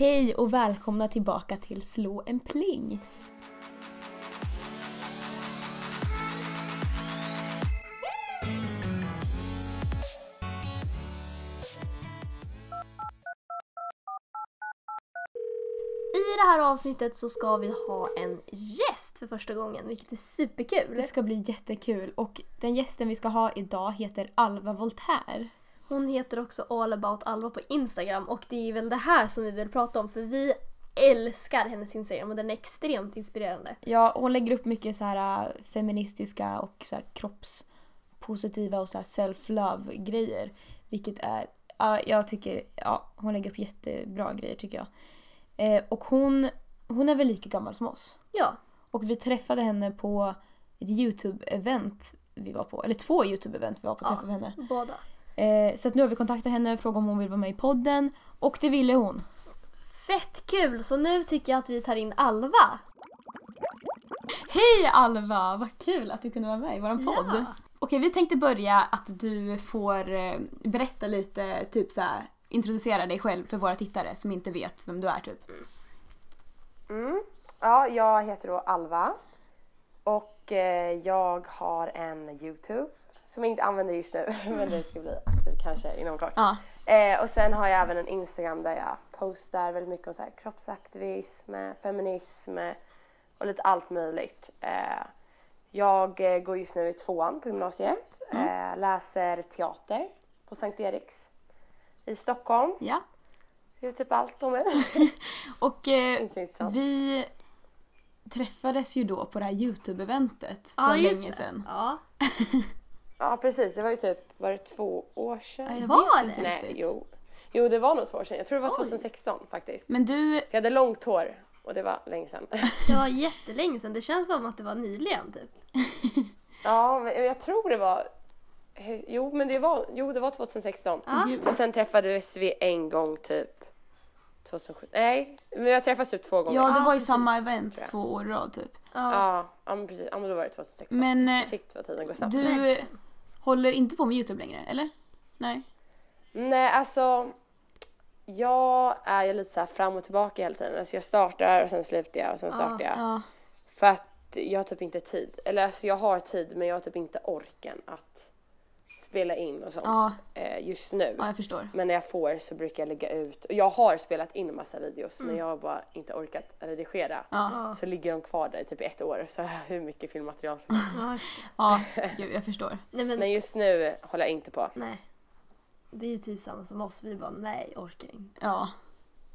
Hej och välkomna tillbaka till Slå en pling. I det här avsnittet så ska vi ha en gäst för första gången, vilket är superkul. Det ska bli jättekul och den gästen vi ska ha idag heter Alva Voltaire. Hon heter också All about Alva på Instagram och det är väl det här som vi vill prata om för vi älskar hennes Instagram och den är extremt inspirerande. Ja, hon lägger upp mycket så här äh, feministiska och så här kroppspositiva och så här self-love grejer. Vilket är, ja, jag tycker, ja, hon lägger upp jättebra grejer tycker jag. Eh, och hon, hon är väl lika gammal som oss. Ja, Och vi träffade henne på ett YouTube-event vi var på, eller två YouTube-event vi var på och Ja. träffade henne. båda. Eh, så att nu har vi kontaktat henne, frågat om hon vill vara med i podden och det ville hon. Fett kul! Så nu tycker jag att vi tar in Alva. Hej Alva! Vad kul att du kunde vara med i vår podd. Ja. Okej, vi tänkte börja att du får eh, berätta lite, typ så här, introducera dig själv för våra tittare som inte vet vem du är typ. Mm. Ja, jag heter då Alva och eh, jag har en Youtube som jag inte använder just nu men det ska bli aktiv kanske inom kort. Ja. Eh, och sen har jag även en Instagram där jag postar väldigt mycket om så här, kroppsaktivism, feminism och lite allt möjligt. Eh, jag eh, går just nu i tvåan på gymnasiet, eh, läser teater på Sankt Eriks i Stockholm. ja. Det är typ allt om mig. Och eh, vi träffades ju då på det här YouTube-eventet för Ja, länge sedan. Ja. Ja precis, det var ju typ, var det två år sedan? Ja, jag Var vet inte det? Nej, jo. Jo, det var nog två år sedan. Jag tror det var 2016 faktiskt. Men du, Jag hade långt hår och det var länge sedan. Det var jättelänge sedan, det känns som att det var nyligen typ. ja, men jag tror det var... Jo, men det var, jo, det var 2016. Ja. Gud. Och sen träffades vi en gång typ 2007. Nej, men vi har träffats typ två gånger. ja det var ju precis. samma event Tror jag. två år i rad typ. Ja. Ja, ja men precis. Ja, men då var det 2016. Men, eh, Shit vad tiden går snabbt. Du. Håller inte på med YouTube längre, eller? Nej? Nej, alltså. Jag är ju lite så här fram och tillbaka hela tiden. Alltså jag startar och sen slutar jag och sen startar jag. Ja. För att jag har typ inte tid. Eller alltså jag har tid men jag har typ inte orken att spela in och sånt Ja. eh, just nu. ja, jag förstår. Men när jag får så brukar jag lägga ut. Och jag har spelat in en massa videos Mm. men jag har bara inte orkat redigera. Ja, Så ligger de kvar där i typ ett år. Så jag har hur mycket filmmaterial som helst. Ja, just det. ja gud, jag förstår. Nej men, Men just nu håller jag inte på. nej. Det är ju typ samma som oss, vi bara nej, orkar inte. Ja.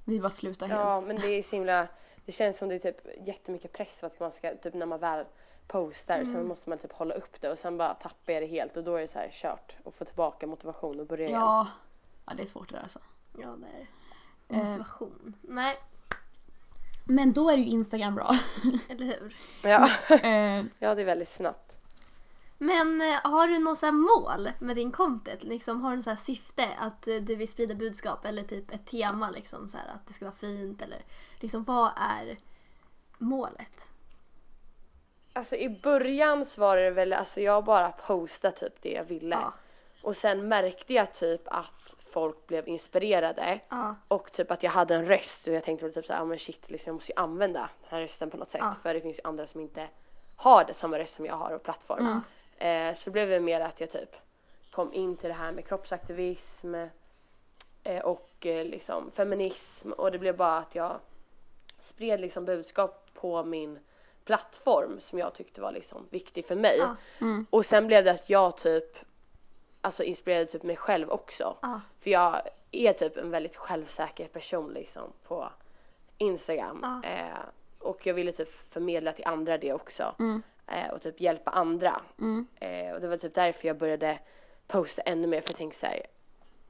Vi bara slutar helt. Ja men det är så himla. Det känns som det är typ jättemycket press för att man ska, typ när man väl postar Mm. sen måste man typ hålla upp det och sen bara tappar jag det helt och då är det så här kört och få tillbaka motivation och börja igen. Ja. ja, det är svårt det där alltså. Ja, det är Eh. Motivation. Nej, Men då är ju Instagram bra. eller hur? Ja. Eh, ja, det är väldigt snabbt. Men eh, har du något så mål med din content? Liksom, har du något så här syfte att eh, du vill sprida budskap eller typ ett tema liksom så här att det ska vara fint eller liksom vad är målet? Alltså i början så var det väl, alltså jag bara postade typ det jag ville. Ja. Och sen märkte jag typ att folk blev inspirerade. Ja. Och typ att jag hade en röst och jag tänkte väl typ såhär, ah, men shit liksom, jag måste ju använda den här rösten på något sätt. Ja. För det finns ju andra som inte har det samma röst som jag har och plattform. Eh, så det blev det mer att jag typ kom in till det här med kroppsaktivism eh, och eh, liksom feminism och det blev bara att jag spred liksom budskap på min plattform som jag tyckte var liksom viktig för mig. Ja. Och sen blev det att jag typ alltså inspirerade typ mig själv också. Ja. För jag är typ en väldigt självsäker person liksom på Instagram. Ja. Eh, och jag ville typ förmedla till andra det också. Eh, och typ hjälpa andra. Eh, och det var typ därför jag började posta ännu mer för jag tänkte så här,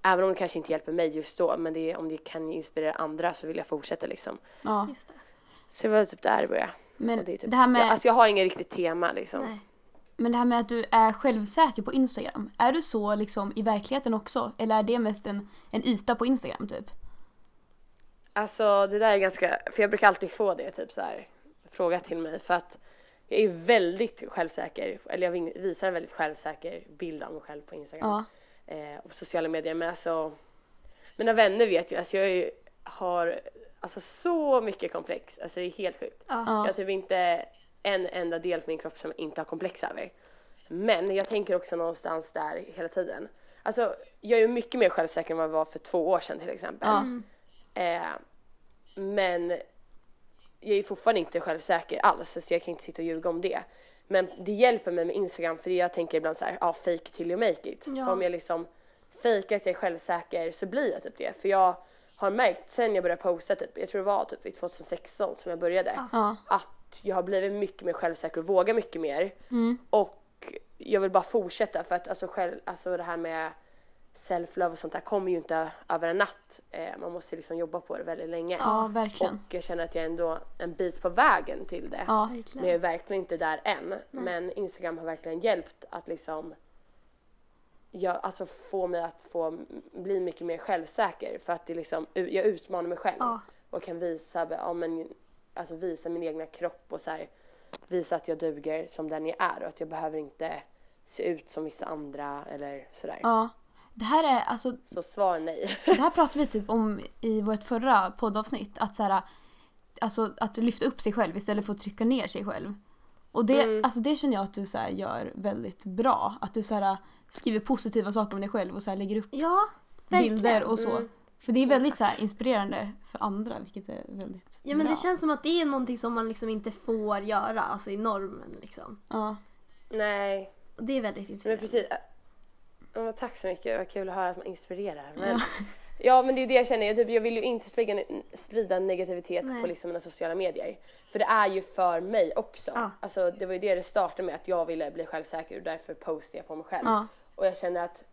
Även om det kanske inte hjälper mig just då men det, om det kan inspirera andra så vill jag fortsätta liksom. ja. Så det var typ där det började. Men det, typ, det här med- jag, alltså jag har inget riktigt tema liksom. Nej. Men det här med att du är självsäker på Instagram, är du så liksom i verkligheten också? Eller är det mest en, en yta på Instagram typ? Alltså det där är ganska, för jag brukar alltid få det typ så här fråga till mig för att jag är väldigt självsäker, eller jag visar en väldigt självsäker bild av mig själv på Instagram Ja. eh, och på sociala medier men alltså mina vänner vet ju, alltså jag är har alltså så mycket komplex. Alltså det är helt sjukt. Ja. Jag Ja. har typ inte en enda del på min kropp som jag inte har komplex över. Men jag tänker också någonstans där hela tiden. Alltså jag är ju mycket mer självsäker än vad jag var för två år sedan till exempel. Mm. Eh, men jag är fortfarande inte självsäker alls så jag kan inte sitta och ljuga om det. Men det hjälper mig med Instagram för jag tänker ibland så här, ja fake till you make it. Ja. För om jag liksom fejkar att jag är självsäker så blir jag typ det. För jag har märkt sen jag började posta, typ, jag tror det var typ vid 2016 som jag började, Ja. att jag har blivit mycket mer självsäker och vågar mycket mer. Mm. Och jag vill bara fortsätta för att alltså, själv, alltså det här med self-love och sånt där kommer ju inte över en natt. Eh, man måste liksom jobba på det väldigt länge. Ja, verkligen. Och jag känner att jag är ändå en bit på vägen till det. Ja. Men jag är verkligen inte där än. Men Instagram har verkligen hjälpt att liksom jag, alltså få mig att få bli mycket mer självsäker för att det liksom, jag utmanar mig själv Ja. och kan visa, ja, men, alltså visa min egna kropp och så här, visa att jag duger som den jag är och att jag behöver inte se ut som vissa andra eller sådär. ja. Det här är alltså Så svar nej. Det här pratade vi typ om i vårt förra poddavsnitt. Att, så här, alltså, att lyfta upp sig själv istället för att trycka ner sig själv. Och det, Mm. alltså, det känner jag att du så här, gör väldigt bra. Att du så här, skriver positiva saker om dig själv och så här, lägger upp Ja, bilder och så. Mm. För det är väldigt så här, inspirerande för andra vilket är väldigt Ja men bra. det känns som att det är någonting som man liksom inte får göra, alltså i normen liksom. Ja. nej, Och det är väldigt men inspirerande. precis. Ja, tack så mycket, vad kul att höra att man inspirerar. Men, ja men det är det jag känner, jag, typ, jag vill ju inte sprida, sprida negativitet Nej. på liksom mina sociala medier. För det är ju för mig också. Ja. Alltså, det var ju det det startade med, att jag ville bli självsäker och därför postar jag på mig själv. Ja. Och jag känner att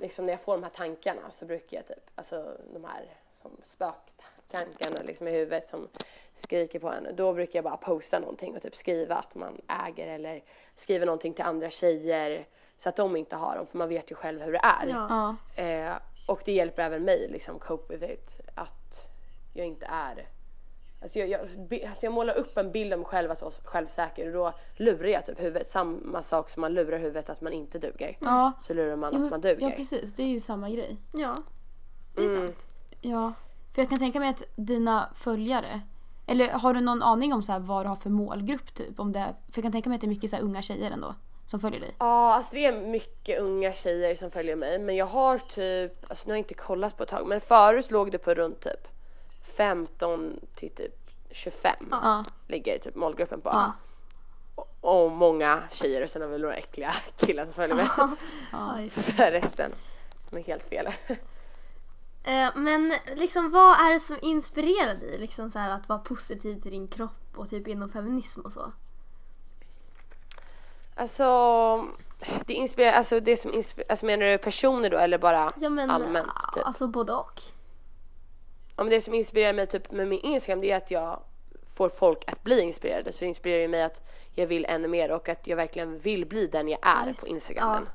liksom, när jag får de här tankarna så brukar jag typ, alltså de här som spöktankarna liksom i huvudet som skriker på en. Då brukar jag bara posta någonting och typ skriva att man äger eller skriva någonting till andra tjejer så att de inte har dem för man vet ju själv hur det är. Ja. Ja. Eh, och det hjälper även mig liksom cope with it. Att jag inte är Alltså jag, jag, alltså jag målar upp en bild av mig själv att vara självsäker och då lurar jag typ huvudet. Samma sak som man lurar huvudet att man inte duger. Ja. Så lurar man Ja, att man duger. ja precis, det är ju samma grej. ja, det är Mm. sant. Ja. För jag kan tänka mig att dina följare eller har du någon aning om så här vad du har för målgrupp typ? Om det, för jag kan tänka mig att det är mycket så här unga tjejer ändå som följer dig. Ja, alltså det är mycket unga tjejer som följer mig. Men jag har typ, alltså nu har jag inte kollat på ett tag, men förut låg det på runt typ 15 till typ 25 Ja. ligger typ målgruppen på. Ja. Och, och många tjejer och sen har vi några äckliga killar som följer mig. Ja. Så resten, de är helt fel. Eh, Men liksom vad är det som inspirerar dig liksom så här att vara positiv till din kropp och typ inom feminism och så? Alltså, det inspirerar, alltså det som inspirerar, alltså menar du personer då eller bara Ja men allmänt typ? alltså både och. Ja, men det som inspirerar mig typ med min Instagram det är att jag får folk att bli inspirerade. Så det inspirerar mig att jag vill ännu mer och att jag verkligen vill bli den jag är just på. Instagram.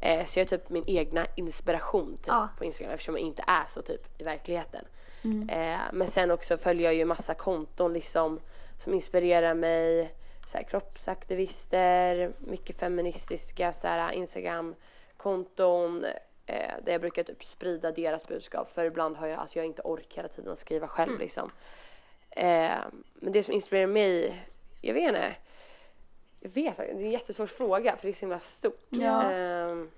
Eh, så jag är typ min egna inspiration typ, Ja. på Instagram eftersom jag inte är så typ i verkligheten. Mm. Eh, men sen också följer jag ju massa konton liksom som inspirerar mig. Så här, kroppsaktivister, mycket feministiska så här, Instagram-konton eh, där jag brukar typ sprida deras budskap för ibland har jag, alltså jag inte ork hela tiden att skriva själv Mm. liksom. Eh, men det som inspirerar mig, jag vet inte. Jag vet det är en jättesvår fråga för det är så himla stort. Ja. Ehm,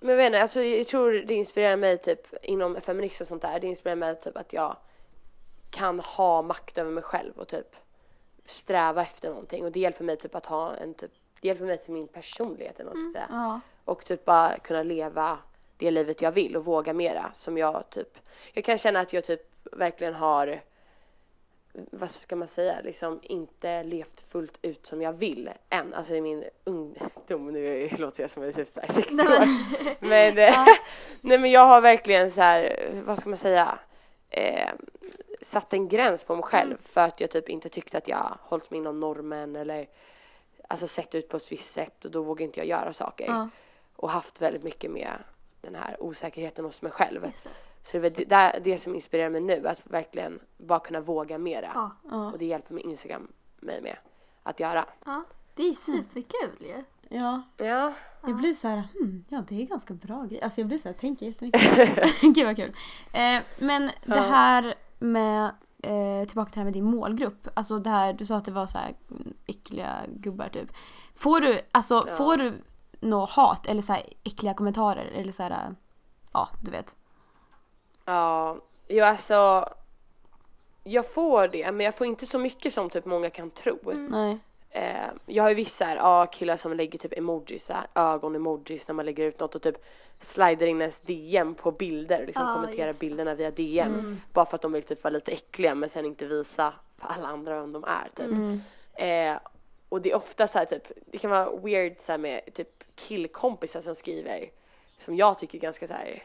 men jag vet inte, alltså jag tror det inspirerar mig typ inom feminism och sånt där. Det inspirerar mig typ att jag kan ha makt över mig själv och typ sträva efter någonting och det hjälper mig typ att ha en typ, det hjälper mig till min personlighet eller något mm. säga. Ja. Och typ bara kunna leva det livet jag vill och våga mera som jag typ, jag kan känna att jag typ verkligen har vad ska man säga, liksom inte levt fullt ut som jag vill än. Alltså i min ungdom, nu låter jag som jag är typ så här 60 Nej, år. men- nej men jag har verkligen så här, vad ska man säga, eh, satt en gräns på mig själv Mm. för att jag typ inte tyckte att jag hållit mig inom normen eller alltså sett ut på ett visst sätt och då vågar inte jag göra saker. Ja. Och haft väldigt mycket med den här osäkerheten hos mig själv. Det. Så det är det, det som inspirerar mig nu, att verkligen bara kunna våga mera. Ja. Ja. Och det hjälper mig Instagram mig med att göra. ja. Det är superkul ju. Ja, Ja. jag blir så här, hmm, ja det är ganska bra grej. Alltså jag blir så här, tänker jättemycket. Gud vad kul. Eh, men det här med, eh, tillbaka till det här med din målgrupp. Alltså det här, du sa att det var så här mm, äckliga gubbar typ. Får du, alltså Ja. får du något hat eller så här äckliga kommentarer eller så här, ja du vet. Ja, jo alltså. Jag får det, men jag får inte så mycket som typ många kan tro. Nej. Eh, jag har ju vissa här, ja, killar som lägger typ emojis, så här, ögon-emojis när man lägger ut något och typ slider in ens DM på bilder och liksom Ja, kommenterar just bilderna via DM. Bara för att de vill typ vara lite äckliga men sen inte visa för alla andra vem de är typ. Eh, och det är ofta så här typ, det kan vara weird så här med typ killkompisar som skriver som jag tycker är ganska så här.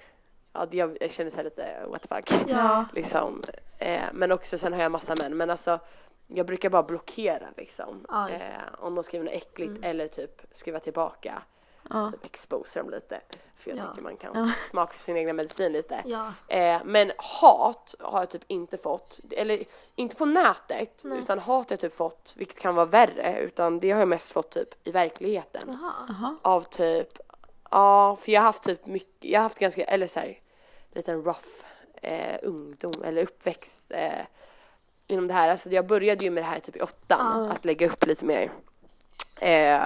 Ja, jag, känner så här lite what the fuck. Ja. Liksom. Eh, men också sen har jag massa män. Men alltså jag brukar bara blockera liksom. Just eh, om de skriver något äckligt eller typ skriva tillbaka. Ja. Typ exposa dem lite. För jag Ja. tycker man kan smaka på sin egna medicin lite. Ja. Eh, men hat har jag typ inte fått. Eller inte på nätet. Nej. Utan hat har jag typ fått, vilket kan vara värre. Utan det har jag mest fått typ i verkligheten. Jaha. Av typ, ja för jag har haft typ mycket, jag har haft ganska, eller såhär, liten rough eh, ungdom eller uppväxt eh, inom det här. Alltså jag började ju med det här typ i åttan, Ja. att lägga upp lite mer. Eh,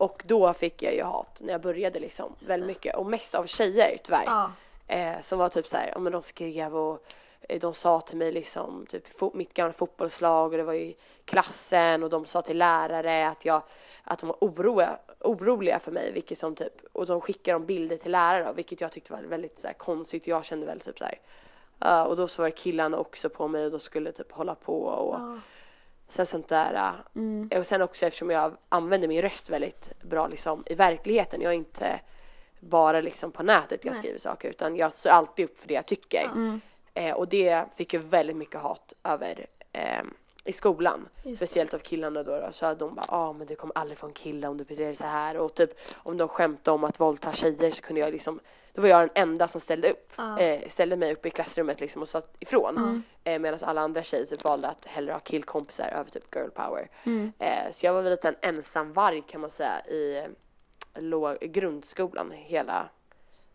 och då fick jag ju hat när jag började liksom väldigt mycket och mest av tjejer tyvärr. Ja. Eh, som var typ så här, ja men de skrev och eh, de sa till mig liksom, typ mitt gamla fotbollslag och det var i klassen och de sa till lärare att jag, att de var oroliga, oroliga för mig, vilket som typ, och de skickade de bilder till lärare då, vilket jag tyckte var väldigt så här, konstigt och jag kände väl typ så här, ja, och då så var killarna också på mig och då skulle typ hålla på och Ja. Sen sånt där. äh, Och sen också eftersom jag använder min röst väldigt bra liksom i verkligheten. Jag är inte bara liksom på nätet jag Nej. skriver saker utan jag står alltid upp för det jag tycker. Eh, och det fick jag väldigt mycket hat över eh, i skolan. det. Speciellt av killarna då. då. Så de bara, ah, men du kommer aldrig få en kille om du beter dig så här. Och typ om de skämtade om att våldta tjejer så kunde jag liksom, då var jag den enda som ställde upp. Ja. Eh, ställde mig upp i klassrummet liksom och satt ifrån. Eh, Medan alla andra tjejer typ valde att hellre ha killkompisar över typ girl power. Eh, så jag var väl lite en ensam varg kan man säga i eh, låg, grundskolan hela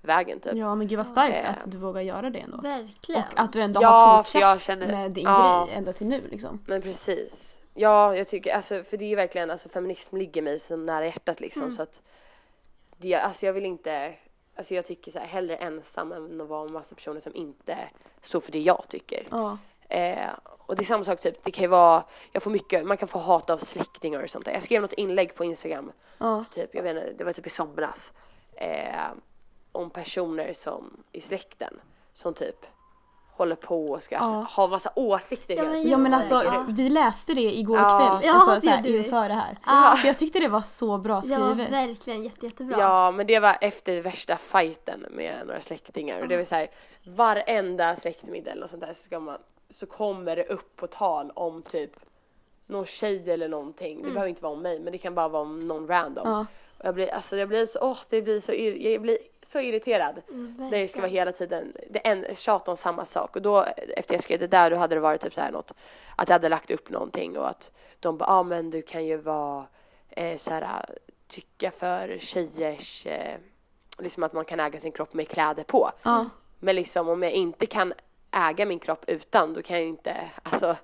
vägen typ. Ja men gud vad starkt Eh. att du vågar göra det ändå. Verkligen. Och att du ändå har Ja, för fortsatt jag känner, med din ja. grej ända till nu liksom. Men precis. Ja, jag tycker alltså för det är verkligen alltså feminism ligger mig så nära hjärtat liksom Mm. så att det, alltså jag vill inte Alltså jag tycker så här, hellre ensam än att vara med massa personer som inte står för det jag tycker. Ja. Eh, och det är samma sak typ, det kan ju vara, jag får mycket, man kan få hat av släktingar och sånt där. Jag skrev något inlägg på Instagram, Ja. typ, jag vet inte, det var typ i somras. Eh, om personer som i släkten som typ håller på och ska Ja. ha massa åsikter Ja, hela men tiden. Ja men alltså ja. vi läste det igår Ja. kväll, Ja, alltså, det så här, inför det här. Ja. För jag tyckte det var så bra Ja, skrivet. verkligen jätte, jättebra. Ja, men det var efter värsta fighten med några släktingar. Och det var så här, varenda släktmiddag eller sånt där så, ska man, så kommer det upp på tal om typ någon tjej eller någonting. Det behöver inte vara om mig, men det kan bara vara om någon random. Ja. Och jag blir, alltså jag blir så, åh, det blir så, jag blir så irriterad. Mm, När det ska vara hela tiden, det en tjat om samma sak. Och då, efter jag skrev det där, då hade det varit typ så här något, att jag hade lagt upp någonting och att de bara, ah, men du kan ju vara eh, så här, tycka för tjejers, eh, liksom att man kan äga sin kropp med kläder på. Ja. Men liksom om jag inte kan äga min kropp utan, då kan jag ju inte, alltså,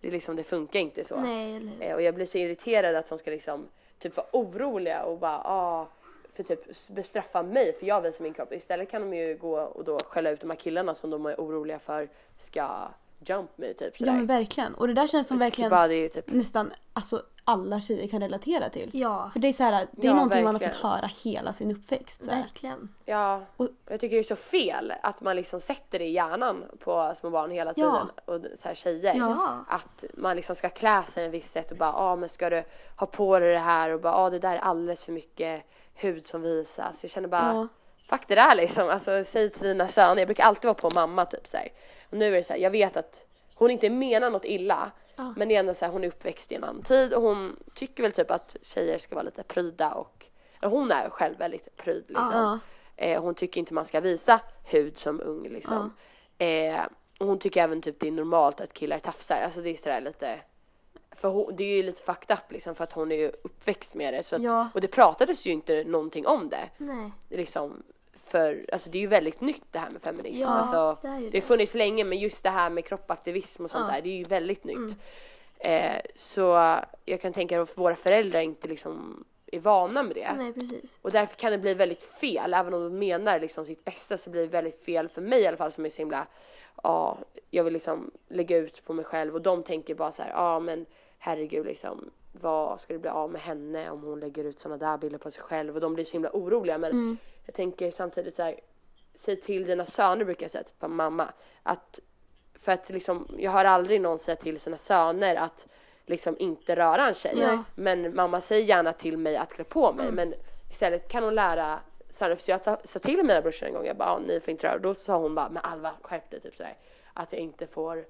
det, liksom, det funkar inte så. Nej? Eh, Och jag blir så irriterad att de ska liksom typ vara oroliga och bara ah, för typ bestraffa mig för jag visar min kropp. Istället kan de ju gå och då skälla ut de här killarna som de är oroliga för ska jump mig typ sådär. ja men verkligen. Och det där känns som Jag tycker verkligen är typ, nästan alltså, alla tjejer kan relatera till. Ja, För det är så här, det är Ja, någonting man har verkligen. fått höra hela sin uppväxt. Så här. verkligen. ja. Och- jag tycker det är så fel att man liksom sätter det i hjärnan på små barn hela Ja. tiden. Och så här tjejer. Ja. Att man liksom ska klä sig en viss sätt och bara, ah, men ska du ha på dig det här och bara, ah, det där är alldeles för mycket hud som visas. Jag känner bara, Ja. fuck det där liksom. Alltså säg till dina söner, jag brukar alltid vara på mamma typ så här. Och nu är det så här, jag vet att hon inte menar något illa. Ja. Men det är ändå så här, hon är uppväxt i en annan tid och hon tycker väl typ att tjejer ska vara lite pryda och hon är själv väldigt pryd liksom. Eh, hon tycker inte man ska visa hud som ung liksom. Eh, och hon tycker även typ det är normalt att killar tafsar. Alltså det är sådär lite för hon, det är ju lite fucked up liksom för att hon är ju uppväxt med det. Så att, Ja. Och det pratades ju inte någonting om det. Nej. Liksom, för alltså det är ju väldigt nytt det här med feminism. Ja, alltså, det är ju det det. har funnits länge men just det här med kroppaktivism och sånt Ja. Mm. där det är ju väldigt nytt. Eh, så jag kan tänka att våra föräldrar inte liksom är vana med det. Nej, precis. Och därför kan det bli väldigt fel, även om de menar liksom sitt bästa så blir det väldigt fel för mig i alla fall som är så himla, ja, jag vill liksom lägga ut på mig själv och de tänker bara så här, ja men herregud liksom, vad ska det bli av med henne om hon lägger ut sådana där bilder på sig själv och de blir så himla oroliga men jag tänker samtidigt så här, säg till dina söner brukar jag säga till mamma, att för att liksom, jag har aldrig någon säga till sina söner att liksom inte röra en tjej. Ja. Men mamma säger gärna till mig att klä på mig men istället kan hon lära söner, för jag sa till mina brorsor en gång, jag bara "Ja, ni får inte röra då sa hon bara men Alva skärp dig typ sådär. Att jag inte får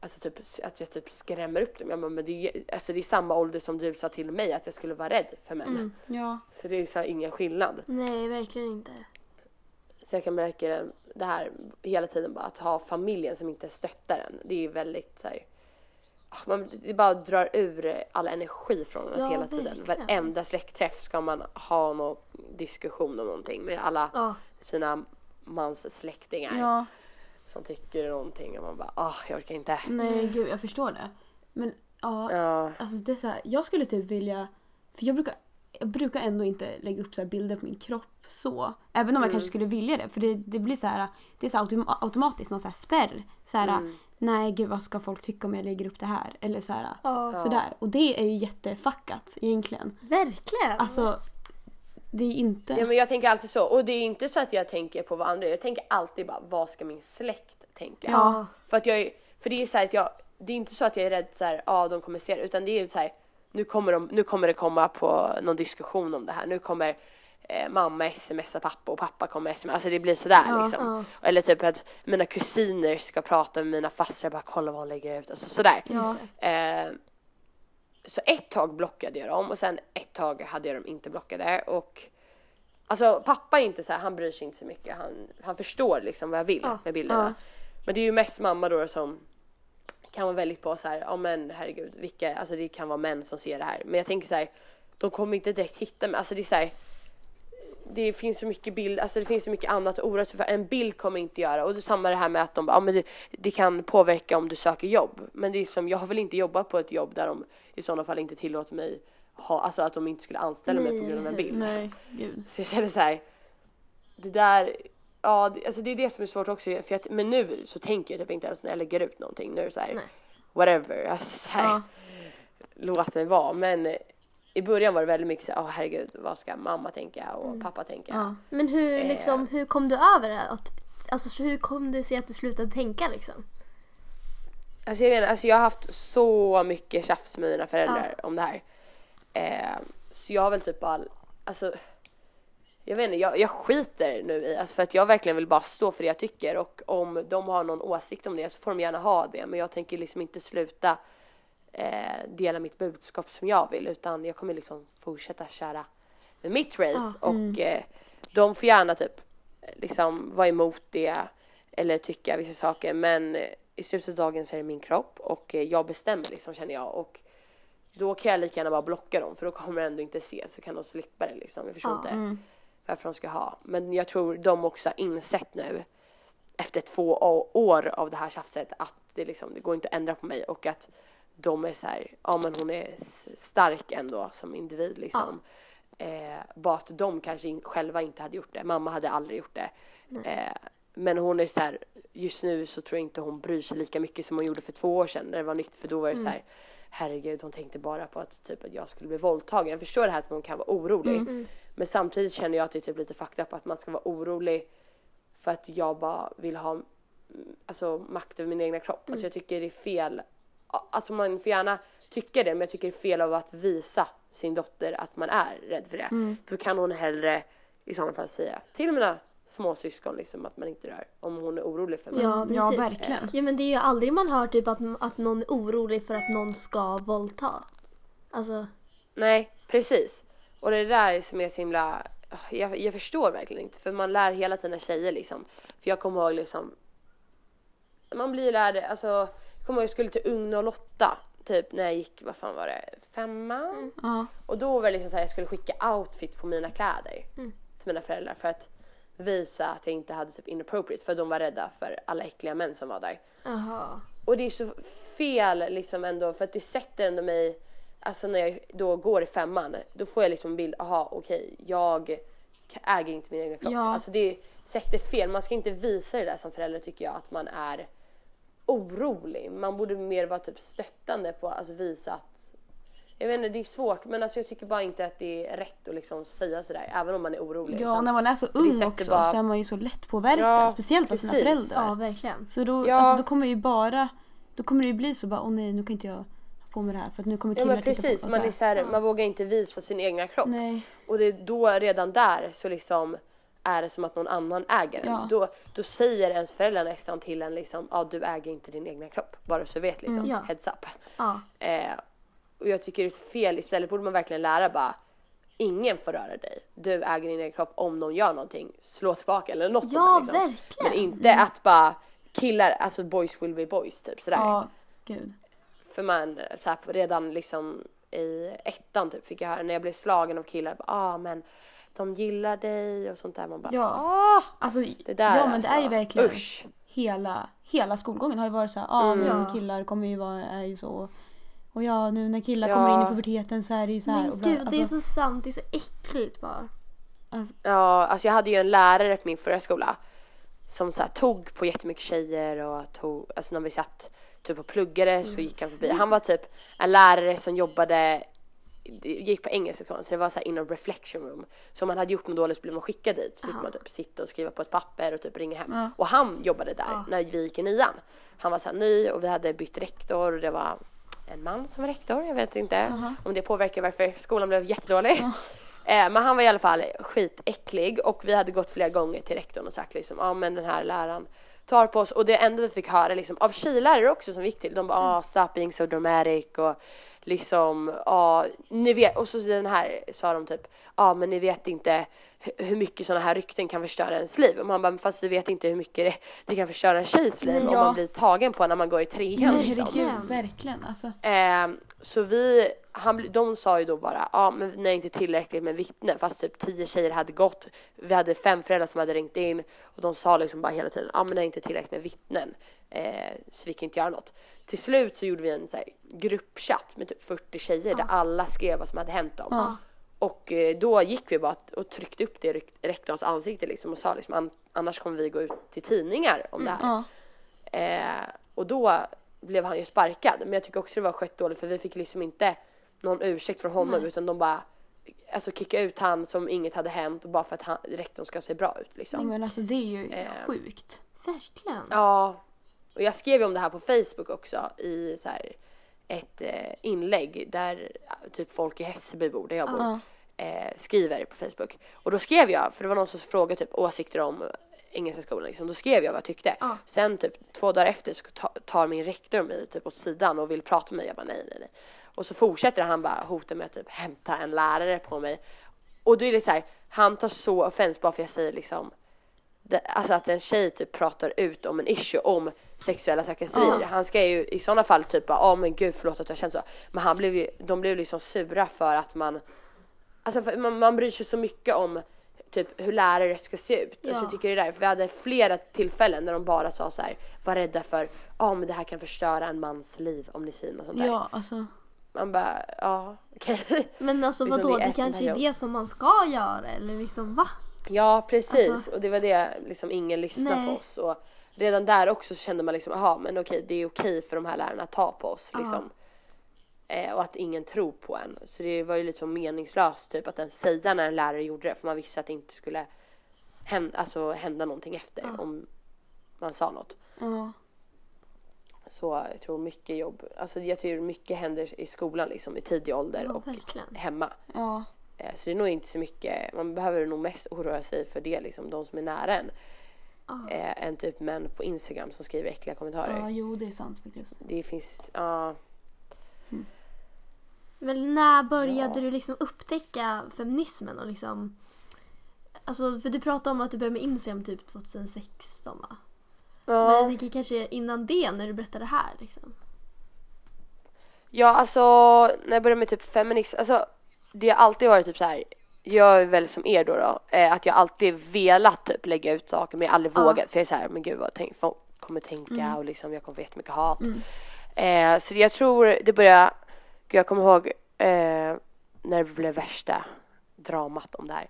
Alltså typ att jag typ skrämmer upp dem. Jag bara, men det, är, alltså det är samma ålder som du sa till mig att jag skulle vara rädd för män. Ja. Så det är så ingen skillnad. Nej, verkligen inte. Så jag kan märka det här hela tiden bara att ha familjen som inte stöttar en. Det är väldigt så här, ah, man, det bara drar ur all energi från en Ja, hela tiden. verkligen. Varenda släktträff ska man ha någon diskussion om någonting med alla Ja. sina mans släktingar Ja. Som tycker någonting och man bara ah jag orkar inte. Nej gud jag förstår det. Men ja, Ja, alltså det är så här, jag skulle typ vilja, för jag brukar, jag brukar ändå inte lägga upp så här bilder på min kropp så. Även om jag kanske skulle vilja det. För det, det blir så här, det är så autom- automatiskt någon så här spärr. Så här, nej gud vad ska folk tycka om jag lägger upp det här? Eller så här, Ja. sådär. Och det är ju jättefuckat egentligen. Verkligen. Alltså, det är inte... ja men jag tänker alltid så och det är inte så att jag tänker på vad andra. Jag tänker alltid bara vad ska min släkt tänka? Ja. För att jag är, för det är så att jag, det är inte så att jag är rädd så här, ja ah, de kommer se det, utan det är så här, nu kommer, de, nu kommer det komma på någon diskussion om det här, nu kommer eh, mamma smsa pappa och pappa kommer smsa, alltså det blir sådär Ja, liksom. Eller typ att mina kusiner ska prata med mina fastrar, bara kolla vad hon lägger ut, alltså sådär. Ja. Eh, så ett tag blockade jag dem och sen ett tag hade jag dem inte blockade och Alltså pappa är inte så här, han bryr sig inte så mycket. Han, han förstår liksom vad jag vill med bilderna. Men det är ju mest mamma då som kan vara väldigt på så här, ja men herregud, vilka, alltså det kan vara män som ser det här. Men jag tänker så här, de kommer inte direkt hitta mig. Alltså det är så här, det finns så mycket bild, alltså det finns så mycket annat att oroa sig för. En bild kommer inte göra. Och det samma det här med att de ja men det, det kan påverka om du söker jobb. Men det är som, jag väl inte jobbat på ett jobb där de i sådana fall inte tillåter mig ha, alltså att de inte skulle anställa mig Nej, på grund av en bild. Nej, gud. Så jag känner så här. Det där, ja det, alltså det är det som är svårt också. För att, men nu så tänker jag typ inte ens när jag lägger ut någonting. Nu är det så här, Nej. whatever. Alltså så här, Ja. låt mig vara. Men i början var det väldigt mycket så här, åh herregud vad ska mamma tänka och pappa tänka. Ja. Men hur, Eh. liksom, hur kom du över det? Att, alltså, så hur kom du sig att du slutade tänka liksom? Alltså jag menar, alltså jag har haft så mycket tjafs med mina föräldrar om det här. Eh, så jag har väl typ bara, alltså jag vet inte, jag, jag skiter nu i, alltså för att jag verkligen vill bara stå för det jag tycker och om de har någon åsikt om det så får de gärna ha det men jag tänker liksom inte sluta eh, dela mitt budskap som jag vill utan jag kommer liksom fortsätta köra med mitt race och eh, de får gärna typ liksom vara emot det eller tycka vissa saker men i slutet av dagen så är det min kropp och eh, jag bestämmer liksom känner jag och då kan jag lika gärna bara blocka dem för då kommer de ändå inte se så kan de slippa det liksom. Jag förstår Ja. inte varför de ska ha. Men jag tror de också har insett nu efter två år av det här tjafset att det liksom, det går inte att ändra på mig och att de är så här, ja men hon är stark ändå som individ liksom. Eh, bara att de kanske in, själva inte hade gjort det. Mamma hade aldrig gjort det. Eh, men hon är så här, just nu så tror jag inte hon bryr sig lika mycket som hon gjorde för två år sedan när det var nytt. För då var det så här, herregud hon tänkte bara på att typ att jag skulle bli våldtagen. Jag förstår det här att hon kan vara orolig. Men samtidigt känner jag att det är typ lite fucked up att man ska vara orolig för att jag bara vill ha mm, alltså, makt över min egna kropp. Alltså jag tycker det är fel. Alltså man får gärna tycka det men jag tycker det är fel av att visa sin dotter att man är rädd för det. Då kan hon hellre i sådana fall säga till mina småsyskon liksom att man inte rör om hon är orolig för mig. Ja. Ja, verkligen. Ja men det är ju aldrig man hör typ att, att någon är orolig för att någon ska våldta. Alltså, Nej, precis. Och det där som är så himla... Jag, jag förstår verkligen inte för man lär hela tiden tjejer liksom. För jag kommer ihåg liksom... Man blir lärd, alltså... Jag kommer ihåg jag skulle till Ugn och Lotta typ när jag gick, vad fan var det, femman? Mm. Ja. Och då var det liksom så här, jag skulle skicka outfit på mina kläder Mm. till mina föräldrar för att visa att jag inte hade typ inappropriate för de var rädda för alla äckliga män som var där. Jaha. Och det är så fel liksom ändå för att det sätter ändå mig, alltså när jag då går i femman, då får jag liksom en bild, aha okej, jag äger inte min egen kropp. Ja. Alltså det sätter fel, man ska inte visa det där som förälder tycker jag, att man är orolig. Man borde mer vara typ stöttande på, alltså visa att jag vet inte, det är svårt men alltså jag tycker bara inte att det är rätt att liksom säga sådär även om man är orolig. Ja, utan- när man är så ung också bara- så är man ju så lätt påverkad. Ja, speciellt av sina föräldrar. Ja, verkligen. Så då, Ja. alltså, då kommer ju bara, då kommer det ju bli så bara, åh nej nu kan inte jag ha på mig det här för att nu kommer Ja killar men titta precis, på man, så är så här, man vågar inte visa sin egna kropp. Nej. Och det är då redan där så liksom är det som att någon annan äger den. Ja. Då, då säger ens föräldrar nästan till en liksom, ja du äger inte din egna kropp. Bara så du vet liksom, Ja. heads up. Ja. Eh, och jag tycker det är fel, istället borde man verkligen lära bara Ingen får röra dig. Du äger din egen kropp om någon gör någonting. Slå tillbaka eller något Ja, liksom. verkligen. Men inte att bara killar, alltså boys will be boys typ sådär. Ja, gud. För man, så här, redan liksom i ettan typ fick jag höra när jag blev slagen av killar, ja ah, men de gillar dig och sånt där. Man bara, Ja. ah, Alltså, det där ja men alltså. det är ju verkligen Usch. hela, hela skolgången har ju varit så här, ja Mm. men Ja. killar kommer ju vara, är ju så. Och ja nu när killar Ja. kommer in i puberteten så är det ju så här. Men och bla, gud, det är alltså, så sant. Det är så äckligt bara. alltså, Ja, alltså jag hade ju en lärare på min förra skola som så här, tog på jättemycket tjejer och tog, alltså när vi satt typ och pluggade så gick han förbi. Han var typ en lärare som jobbade gick på engelska skolan så det var så här inom reflection room. Så om man hade gjort något dåligt så blev man skickad dit. Så fick man typ sitta och skriva på ett papper och typ ringa hem. Ja. Och han jobbade där Ja. när vi gick i nian. Han var så här ny och vi hade bytt rektor och det var en man som var rektor. Jag vet inte Jaha. om det påverkar varför skolan blev jättedålig. Eh, men han var i alla fall skitäcklig och vi hade gått flera gånger till rektorn och sagt liksom, ja men den här läraren tar på oss. Och det enda vi fick höra liksom av tjejdlärare också som gick till, de bara ah, stop being so dramatic och liksom ja, ni vet och så den här sa de typ ja men ni vet inte hu- hur mycket sådana här rykten kan förstöra ens liv och man bara "Men fast du vet inte hur mycket det, det kan förstöra en tjejs liv om Ja. man blir tagen på när man går i trean nej liksom. herregud, verkligen alltså. Ehm, så vi, han, de sa ju då bara, ja men ni är inte tillräckligt med vittnen fast typ tio tjejer hade gått. Vi hade fem föräldrar som hade ringt in och de sa liksom bara hela tiden, ja men ni är inte tillräckligt med vittnen. Eh, så vi kan inte göra något. Till slut så gjorde vi en så här, gruppchatt med typ 40 tjejer där alla skrev vad som hade hänt dem. Ja. Och eh, då gick vi bara och tryckte upp det i rek- rektorns ansikte liksom och sa liksom "An- annars kommer vi gå ut till tidningar om det här. Ja. Eh, och då blev han ju sparkad. Men jag tycker också det var skött dåligt för vi fick liksom inte någon ursäkt från honom utan de bara alltså kicka ut han som inget hade hänt och bara för att han, rektorn ska se bra ut Nej, liksom. men alltså det är ju Eh. sjukt. Verkligen. Ja. Och jag skrev ju om det här på Facebook också i så här ett eh, inlägg där typ folk i Hässelby bor, där jag bor, Ja. eh, skriver på Facebook. Och då skrev jag, för det var någon som frågade typ åsikter om Engelska skolan liksom. Då skrev jag vad jag tyckte. Ja. Sen typ två dagar efter så ta- tar min rektor mig typ åt sidan och vill prata med mig. Jag bara nej, nej, nej. Och så fortsätter han bara hota med att typ hämta en lärare på mig. Och då är det så här, han tar så offens bara för jag säger liksom det, alltså att en tjej typ pratar ut om en issue om sexuella trakasserier. Ja. Han ska ju i sådana fall typ ja men gud förlåt att jag känt så. Men han blev ju, de blev liksom sura för att man, alltså för man, man bryr sig så mycket om typ hur lärare ska se ut. Alltså Ja. jag tycker det är därför vi hade flera tillfällen när de bara sa så här, var rädda för, ja men det här kan förstöra en mans liv om ni säger något sånt där. Ja, alltså. Man bara, ja okej. Men alltså Liksom, vadå, det det kanske är det som man ska göra eller liksom va? Ja precis Alltså- och det var det liksom ingen lyssnade Nej. på oss och redan där också så kände man liksom jaha men okej det är okej för de här lärarna att ta på oss liksom. Eh, och att ingen tror på en. Så det var ju liksom meningslöst typ att ens säga när en lärare gjorde det för man visste att det inte skulle hända, alltså, hända någonting efter Ja. om man sa något. Ja. Så jag tror mycket jobb, alltså jag tror mycket händer i skolan liksom i tidig ålder Ja, och verkligen. hemma. Eh, Så det är nog inte så mycket, man behöver nog mest oroa sig för det liksom, de som är nära en. Ja. Eh, än typ män på Instagram som skriver äckliga kommentarer. ja, jo det är sant faktiskt. Det finns, ja. Men när började Ja. du liksom upptäcka feminismen och liksom Alltså för du pratade om att du började med Instagram typ 2016 va? Men jag ja. tänker kanske innan det när du berättade det här liksom. Ja, alltså när jag började med typ feminism, alltså det har alltid varit typ så här. Jag är väl som er då, då eh, att jag alltid velat typ lägga ut saker men jag har aldrig Ja. vågat för jag är så här, men gud vad tänk, folk kommer tänka Mm. och liksom jag kommer få jättemycket hat. Mm. Eh, så jag tror det började, gud jag kommer ihåg eh, när det blev värsta dramat om det här.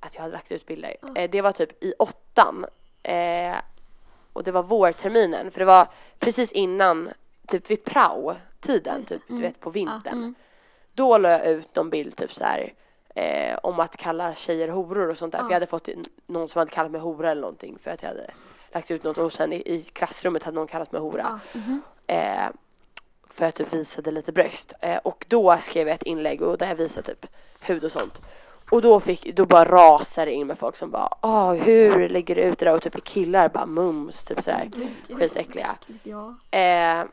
Att jag hade lagt ut bilder. Ja. Eh, det var typ i åttan. Eh, och det var vårterminen för det var precis innan, typ vid prao-tiden, typ, du Mm. vet på vintern. Mm. Då la jag ut någon bild typ så här eh, om att kalla tjejer horor och sånt där. Ja. För jag hade fått någon som hade kallat mig hora eller någonting för att jag hade lagt ut något och sen i, i klassrummet hade någon kallat mig hora. Ja. Mhm. Eh, för att jag visade lite bröst. Eh, och då skrev jag ett inlägg och där jag visade typ hud och sånt. Och då, fick, då bara rasade det in med folk som bara ah hur lägger du ut det där? Och typ killar bara mums, typ sådär. Gud, Skitäckliga. Ja. Eh,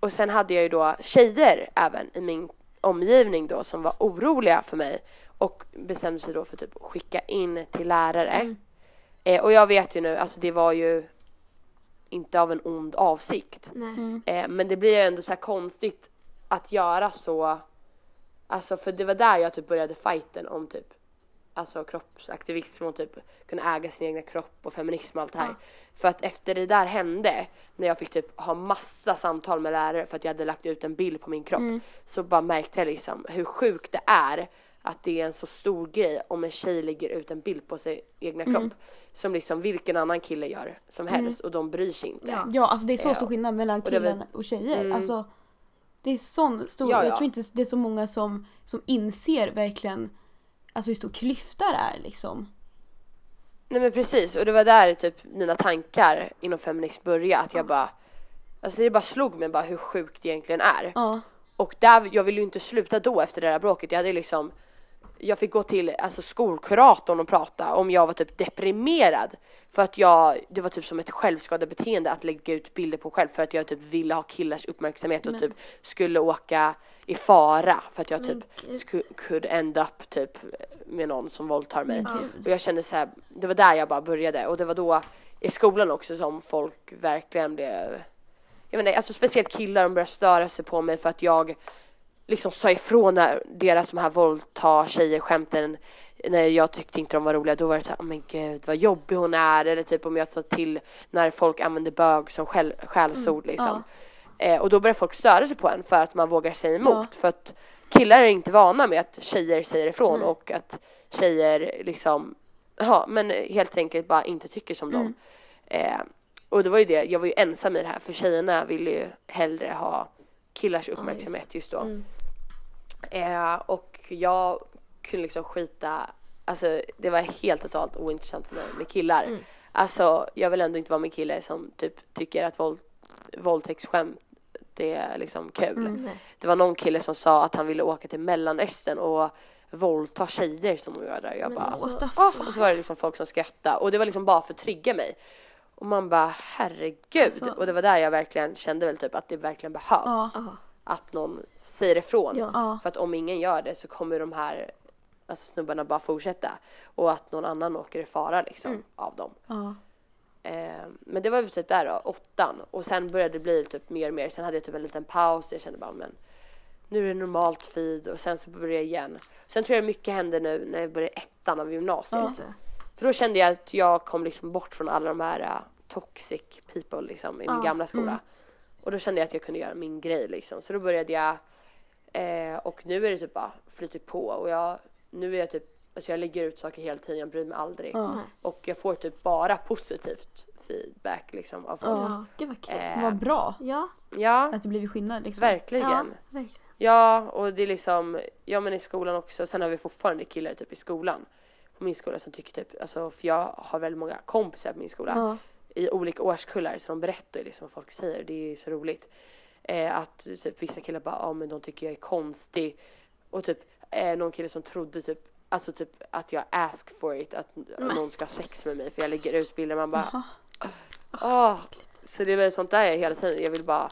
och sen hade jag ju då tjejer även i min omgivning då som var oroliga för mig och bestämde sig då för typ att skicka in till lärare. Mm. Eh, och jag vet ju nu, alltså det var ju inte av en ond avsikt. Mm. Eh, men det blir ju ändå så här konstigt att göra så. Alltså för det var där jag typ började fighten om typ alltså kroppsaktivism och typ kunna äga sin egna kropp och feminism och allt det här. Ja. För att efter det där hände, när jag fick typ ha massa samtal med lärare för att jag hade lagt ut en bild på min kropp, Mm. så bara märkte jag liksom hur sjukt det är att det är en så stor grej om en tjej lägger ut en bild på sig egna kropp. Mm. Som liksom vilken annan kille gör som helst och de bryr sig inte. Ja. Ja, alltså det är så stor skillnad mellan killar och tjejer. Mm. Alltså, det är sån stor, Ja, jag ja. tror inte det är så många som, som inser verkligen alltså hur stor klyfta det är liksom. Nej men precis och det var där typ mina tankar inom feminism började att jag bara Alltså det bara slog mig bara hur sjukt det egentligen är. Ja. Och där, jag ville ju inte sluta då efter det där bråket. Jag hade liksom Jag fick gå till alltså, skolkuratorn och prata om jag var typ deprimerad. För att jag, det var typ som ett självskadebeteende att lägga ut bilder på själv för att jag typ ville ha killars uppmärksamhet och Men- typ skulle åka i fara för att jag Men typ sku- could end up typ med någon som våldtar mig. Och jag kände så här, det var där jag bara började och det var då i skolan också som folk verkligen blev jag inte, alltså speciellt killar de började störa sig på mig för att jag liksom sa ifrån när deras de här våldta tjejer skämten när jag tyckte inte de var roliga då var det så här, oh men gud vad jobbig hon är eller typ om jag sa till när folk använder bög som skäll, skällsord liksom. Eh, och då börjar folk störa sig på en för att man vågar säga emot för att killar är inte vana med att tjejer säger ifrån Nej. och att tjejer liksom ja men helt enkelt bara inte tycker som dem. Mm. Eh, och det var ju det, jag var ju ensam i det här för tjejerna ville ju hellre ha killars uppmärksamhet just då. Mm. Eh, och jag kunde liksom skita, alltså det var helt totalt ointressant för mig med killar. Mm. Alltså jag vill ändå inte vara med kille som typ tycker att våld, våldtäktsskämt det är liksom kul. Mm. Det var någon kille som sa att han ville åka till mellanöstern och våldta tjejer som hon gör där. Jag Men bara alltså- What the fuck? Och så var det liksom folk som skrattade och det var liksom bara för att trigga mig. Och man bara herregud. Alltså- Och det var där jag verkligen kände väl typ att det verkligen behövs. Ja. Att någon säger ifrån. Ja. För att om ingen gör det så kommer de här alltså, snubbarna bara fortsätta. Och att någon annan åker i fara liksom Mm. av dem. Ja. Eh, men det var ju typ där då, åttan. Och sen började det bli typ mer och mer. Sen hade jag typ en liten paus. Jag kände bara men nu är det normalt feed och sen så började jag igen. Sen tror jag mycket hände nu när jag började ettan av gymnasiet. För då kände jag att jag kom liksom bort från alla de här uh, toxic people liksom i min Ja, gamla skola. mm. Och då kände jag att jag kunde göra min grej liksom. Så då började jag eh, och nu är det typ bara flyter på och jag nu är jag typ Alltså jag lägger ut saker hela tiden, jag bryr mig aldrig. Ja. Och jag får typ bara positivt feedback liksom av folk. Ja. Ja, gud vad kul. Eh, Vad bra Ja, Ja, att det blivit skillnad liksom. verkligen. ja, Ja. verkligen. och det är liksom, ja men i skolan också, sen har vi fortfarande killar typ i skolan. På min skola som tycker typ, alltså för jag har väldigt många kompisar på min skola. Ja. I olika årskullar så de berättar ju liksom vad folk säger. Det är ju så roligt. Eh, att typ vissa killar bara, ja men de tycker jag är konstig. Och typ eh, någon kille som trodde typ, alltså typ att jag ask for it, att någon ska ha sex med mig för jag lägger ut bilder. Man bara, Jaha. åh. Så det är väl sånt där jag hela tiden, jag vill bara,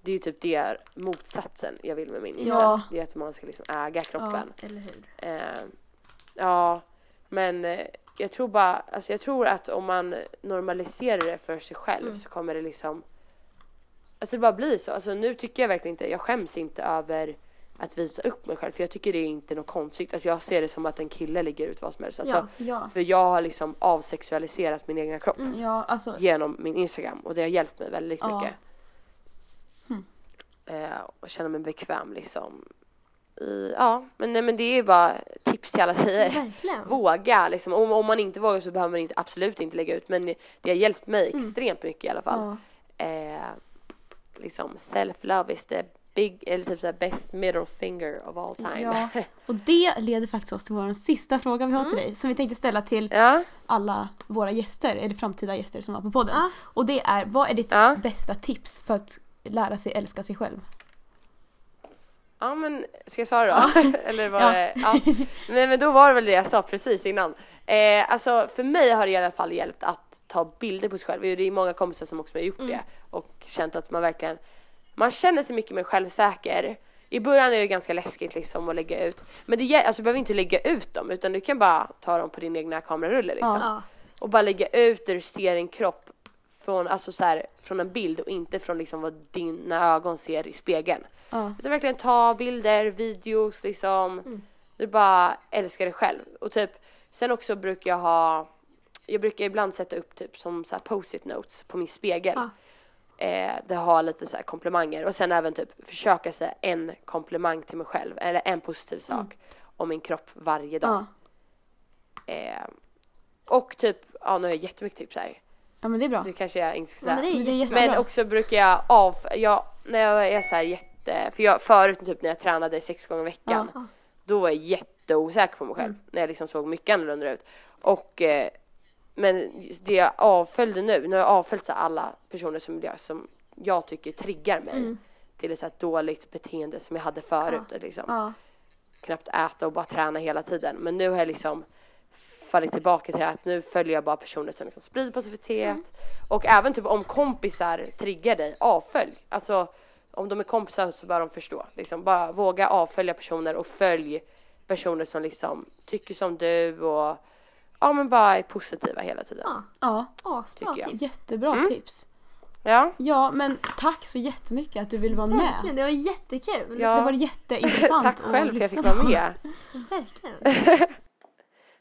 det är ju typ det motsatsen jag vill med min Insta. Ja. Det är att man ska liksom äga kroppen. Eller hur? Eh, ja, men eh, jag tror bara, alltså jag tror att om man normaliserar det för sig själv Mm. så kommer det liksom Alltså det bara blir så. Alltså nu tycker jag verkligen inte, jag skäms inte över att visa upp mig själv för jag tycker det är inte något konstigt. Alltså jag ser det som att en kille lägger ut vad som helst. Alltså, Ja. Ja. För jag har liksom avsexualiserat min egna kropp Ja, alltså. genom min Instagram och det har hjälpt mig väldigt mycket. Eh, och känna mig bekväm liksom. I, ja, men, nej, men det är ju bara tips till alla tjejer. Verkligen. Våga liksom. Om, om man inte vågar så behöver man inte, absolut inte lägga ut men det har hjälpt mig extremt mycket i alla fall. Ja. Eh, liksom self-love is the big, eller typ såhär best middle finger of all time. Ja. Och det leder faktiskt oss till vår sista fråga vi har till dig. Som vi tänkte ställa till ja. alla våra gäster, eller framtida gäster som var på podden. Ja. Och det är, vad är ditt bästa tips för att lära sig älska sig själv? Ja men ska jag svara då? Eller var Ja. det, ja. Nej men då var det väl det jag sa precis innan. Eh, alltså för mig har det i alla fall hjälpt att ta bilder på sig själv. Det är många kompisar som också har gjort det och känt att man verkligen, man känner sig mycket mer självsäker. I början är det ganska läskigt liksom att lägga ut. Men det, alltså, du behöver inte lägga ut dem utan du kan bara ta dem på din egna kamerarulle liksom. Ja. Och bara lägga ut där du ser din kropp från, alltså så här, från en bild och inte från liksom vad dina ögon ser i spegeln. Ja. Utan verkligen ta bilder, videos liksom. Du bara älskar dig själv. Och typ, sen också brukar jag ha, jag brukar ibland sätta upp typ som så post-it notes på min spegel. Ja. Eh, det har lite så här komplimanger och sen även typ försöka säga en komplimang till mig själv eller en positiv sak om min kropp varje dag. Ja. Eh, och typ, ja nu har jag jättemycket tips här. Ja, men det är bra. Det kanske jag inte ska Ja, säga. är Men det är jättebra. Men också brukar jag av, jag, när jag är så här jätte, för jag förut typ när jag tränade sex gånger i veckan, Ja. då var jag jätteosäker på mig själv när jag liksom såg mycket annorlunda ut. Och, eh, men det jag avföljde nu, nu har jag avföljt så alla personer som jag, som jag tycker triggar mig till ett så dåligt beteende som jag hade förut. Liksom Ja. knappt äta och bara träna hela tiden. Men nu har jag liksom fallit tillbaka till att nu följer jag bara personer som liksom sprider positivitet. Och även typ om kompisar triggar dig, avfölj. Alltså om de är kompisar så bör de förstå. Liksom bara våga avfölja personer och följ personer som liksom tycker som du och ja men bara är positiva hela tiden. Ja. ja, Tycker jag. tips. jättebra Mm. tips. Ja, Ja, men tack så jättemycket att du ville vara med. Verkligen, det var jättekul. Ja. Det var jätteintressant tack själv för att jag fick vara med. Verkligen.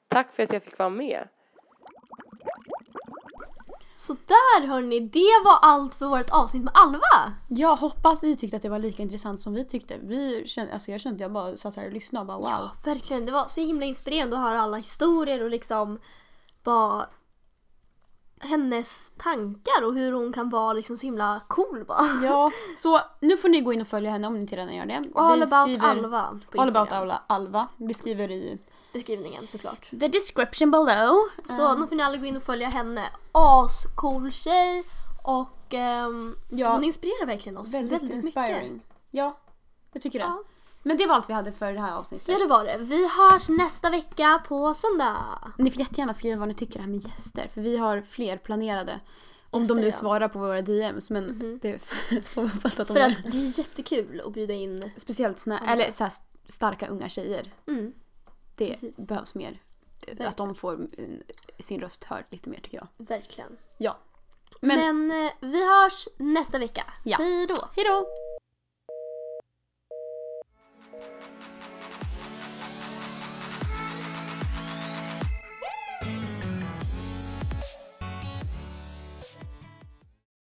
Tack för att jag fick vara med. Så där hörni, det var allt för vårt avsnitt med Alva. Jag hoppas ni tyckte att det var lika intressant som vi tyckte. Vi kände, alltså jag kände att jag bara satt här och lyssnade och bara wow. Ja, verkligen. Det var så himla inspirerande att höra alla historier och liksom bara hennes tankar och hur hon kan vara liksom så himla cool bara. Ja, så nu får ni gå in och följa henne om ni inte redan gör det. All Vi about skriver- Alva på All about Alva, Alva. Vi skriver i Beskrivningen såklart. the description below. Så nu får ni alla gå in och följa henne. Ascool tjej och ehm, Ja. hon inspirerar verkligen oss Väldigt, väldigt, inspiring. mycket. Ja, jag tycker det. Ja. Men det var allt vi hade för det här avsnittet. Ja det var det. Vi hörs nästa vecka på söndag. Ni får jättegärna skriva vad ni tycker det här med gäster. För vi har fler planerade. Om Gäster, de nu ja. svarar på våra DMs. Men det får vi hoppas att de För att det är jättekul att bjuda in. Speciellt såna, eller så starka unga tjejer. Mm. Det Precis. behövs mer. Verkligen. Att de får sin röst hörd lite mer tycker jag. Verkligen. Ja. Men, Men eh, vi hörs nästa vecka. Ja. Hej då! Hej då!